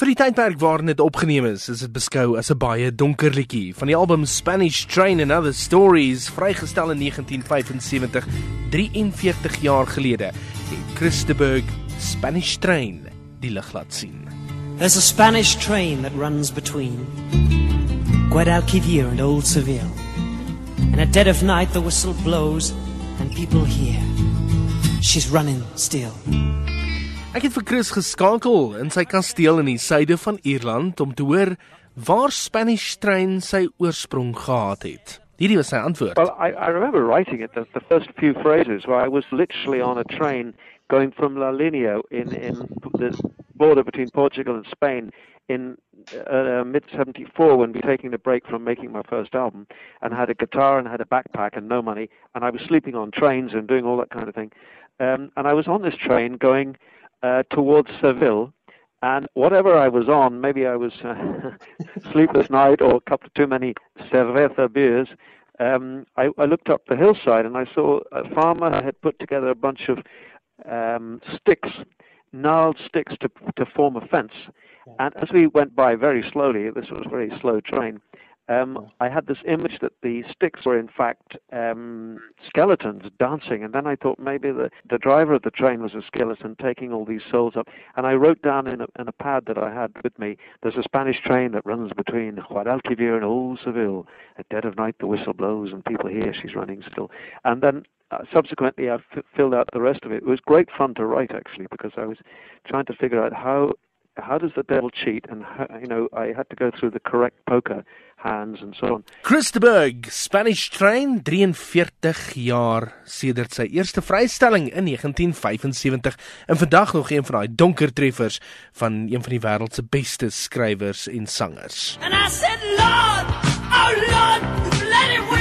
Vir die tydperk waarin dit opgeneem is, is dit beskou as 'n baie donker liedjie. Van die album Spanish Train and Other Stories, vrygestel in 1975, 43 jaar gelede, het Christeberg Spanish Train die lig laat sien. There's a Spanish train that runs between Guadalquivir and Old Seville. And at dead of night the whistle blows and people hear she's running still. Ek het vir Chris geskakel in sy kasteel in die suide van Ierland om te hoor waar Spanish Train sy oorsprong gehad het. Hierdie was sy antwoord. Well, I, I remember writing it, the, the first few phrases, where I was literally on a train going from La Linea in, in the border between Portugal and Spain in uh, mid 74 when we were taking a break from making my first album and had a guitar and had a backpack and no money. And I was sleeping on trains and doing all that kind of thing. Um, and I was on this train going uh, towards Seville. And whatever I was on, maybe I was uh, sleepless night or a couple too many cerveza beers. Um, I, I looked up the hillside and I saw a farmer had put together a bunch of um, sticks, gnarled sticks to to form a fence. And as we went by very slowly, this was a very slow train. Um, I had this image that the sticks were in fact um, skeletons dancing, and then I thought maybe the, the driver of the train was a skeleton taking all these souls up. And I wrote down in a, in a pad that I had with me, there's a Spanish train that runs between Guadalquivir and Old Seville. At dead of night, the whistle blows, and people hear she's running still. And then uh, subsequently, I f- filled out the rest of it. It was great fun to write actually because I was trying to figure out how how does the devil cheat, and how, you know I had to go through the correct poker hands and so on. Christeberg, Spanish Train, 43 jaar sedert sy eerste vrystelling in 1975 en vandag nog een van daai donker treffers van een van die wêreld se beste skrywers en sangers. And I said, Lord, oh Lord, let it